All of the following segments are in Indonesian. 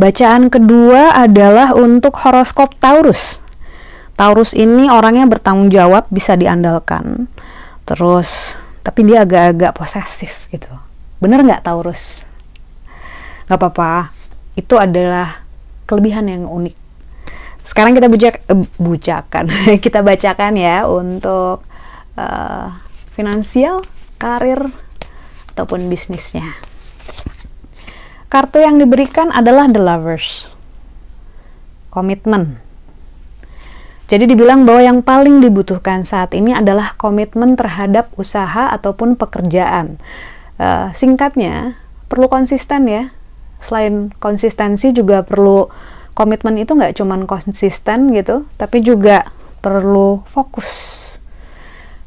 Bacaan kedua adalah untuk horoskop Taurus. Taurus ini orangnya bertanggung jawab, bisa diandalkan. Terus, tapi dia agak-agak posesif gitu. Bener nggak Taurus? Gak apa-apa, itu adalah kelebihan yang unik. Sekarang kita bujak, eh, bujakan, kita bacakan ya untuk uh, finansial, karir, ataupun bisnisnya. Kartu yang diberikan adalah The Lovers. Komitmen. Jadi dibilang bahwa yang paling dibutuhkan saat ini adalah komitmen terhadap usaha ataupun pekerjaan. Uh, singkatnya, perlu konsisten ya. Selain konsistensi juga perlu komitmen itu nggak cuma konsisten gitu, tapi juga perlu fokus.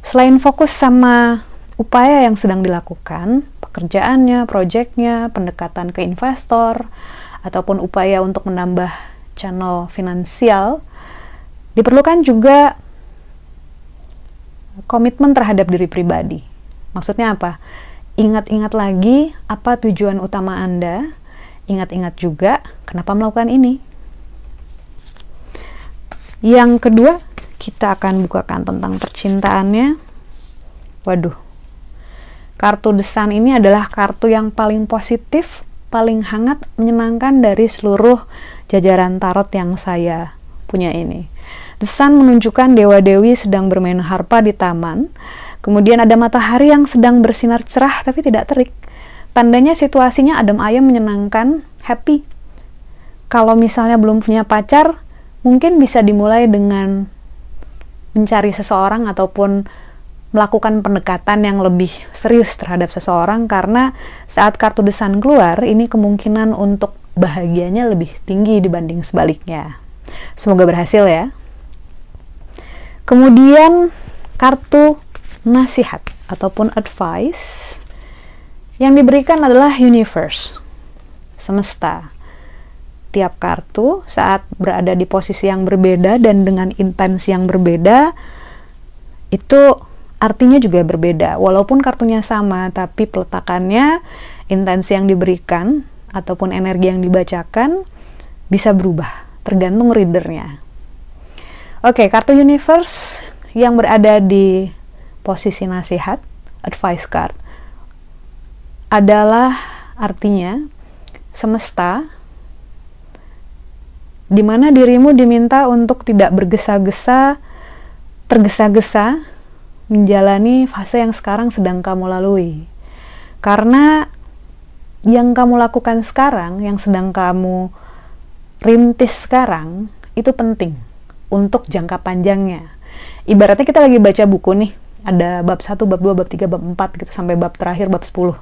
Selain fokus sama upaya yang sedang dilakukan, pekerjaannya, proyeknya, pendekatan ke investor, ataupun upaya untuk menambah channel finansial, diperlukan juga komitmen terhadap diri pribadi. Maksudnya apa? Ingat-ingat lagi apa tujuan utama Anda, ingat-ingat juga kenapa melakukan ini. Yang kedua, kita akan bukakan tentang percintaannya. Waduh, Kartu desan ini adalah kartu yang paling positif, paling hangat, menyenangkan dari seluruh jajaran tarot yang saya punya ini. Desan menunjukkan dewa-dewi sedang bermain harpa di taman. Kemudian ada matahari yang sedang bersinar cerah tapi tidak terik. Tandanya situasinya adem ayem menyenangkan, happy. Kalau misalnya belum punya pacar, mungkin bisa dimulai dengan mencari seseorang ataupun melakukan pendekatan yang lebih serius terhadap seseorang karena saat kartu desan keluar ini kemungkinan untuk bahagianya lebih tinggi dibanding sebaliknya. Semoga berhasil ya. Kemudian kartu nasihat ataupun advice yang diberikan adalah universe, semesta. Tiap kartu saat berada di posisi yang berbeda dan dengan intensi yang berbeda itu artinya juga berbeda. Walaupun kartunya sama, tapi peletakannya, intensi yang diberikan, ataupun energi yang dibacakan bisa berubah, tergantung readernya. Oke, kartu universe yang berada di posisi nasihat, advice card, adalah artinya semesta di mana dirimu diminta untuk tidak bergesa-gesa, tergesa-gesa menjalani fase yang sekarang sedang kamu lalui. Karena yang kamu lakukan sekarang, yang sedang kamu rintis sekarang, itu penting untuk jangka panjangnya. Ibaratnya kita lagi baca buku nih, ada bab 1, bab 2, bab 3, bab 4 gitu sampai bab terakhir bab 10.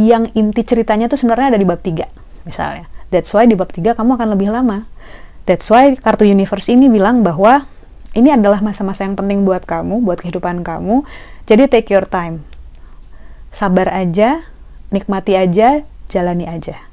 Yang inti ceritanya tuh sebenarnya ada di bab 3 misalnya. That's why di bab 3 kamu akan lebih lama. That's why kartu universe ini bilang bahwa ini adalah masa-masa yang penting buat kamu, buat kehidupan kamu. Jadi take your time. Sabar aja, nikmati aja, jalani aja.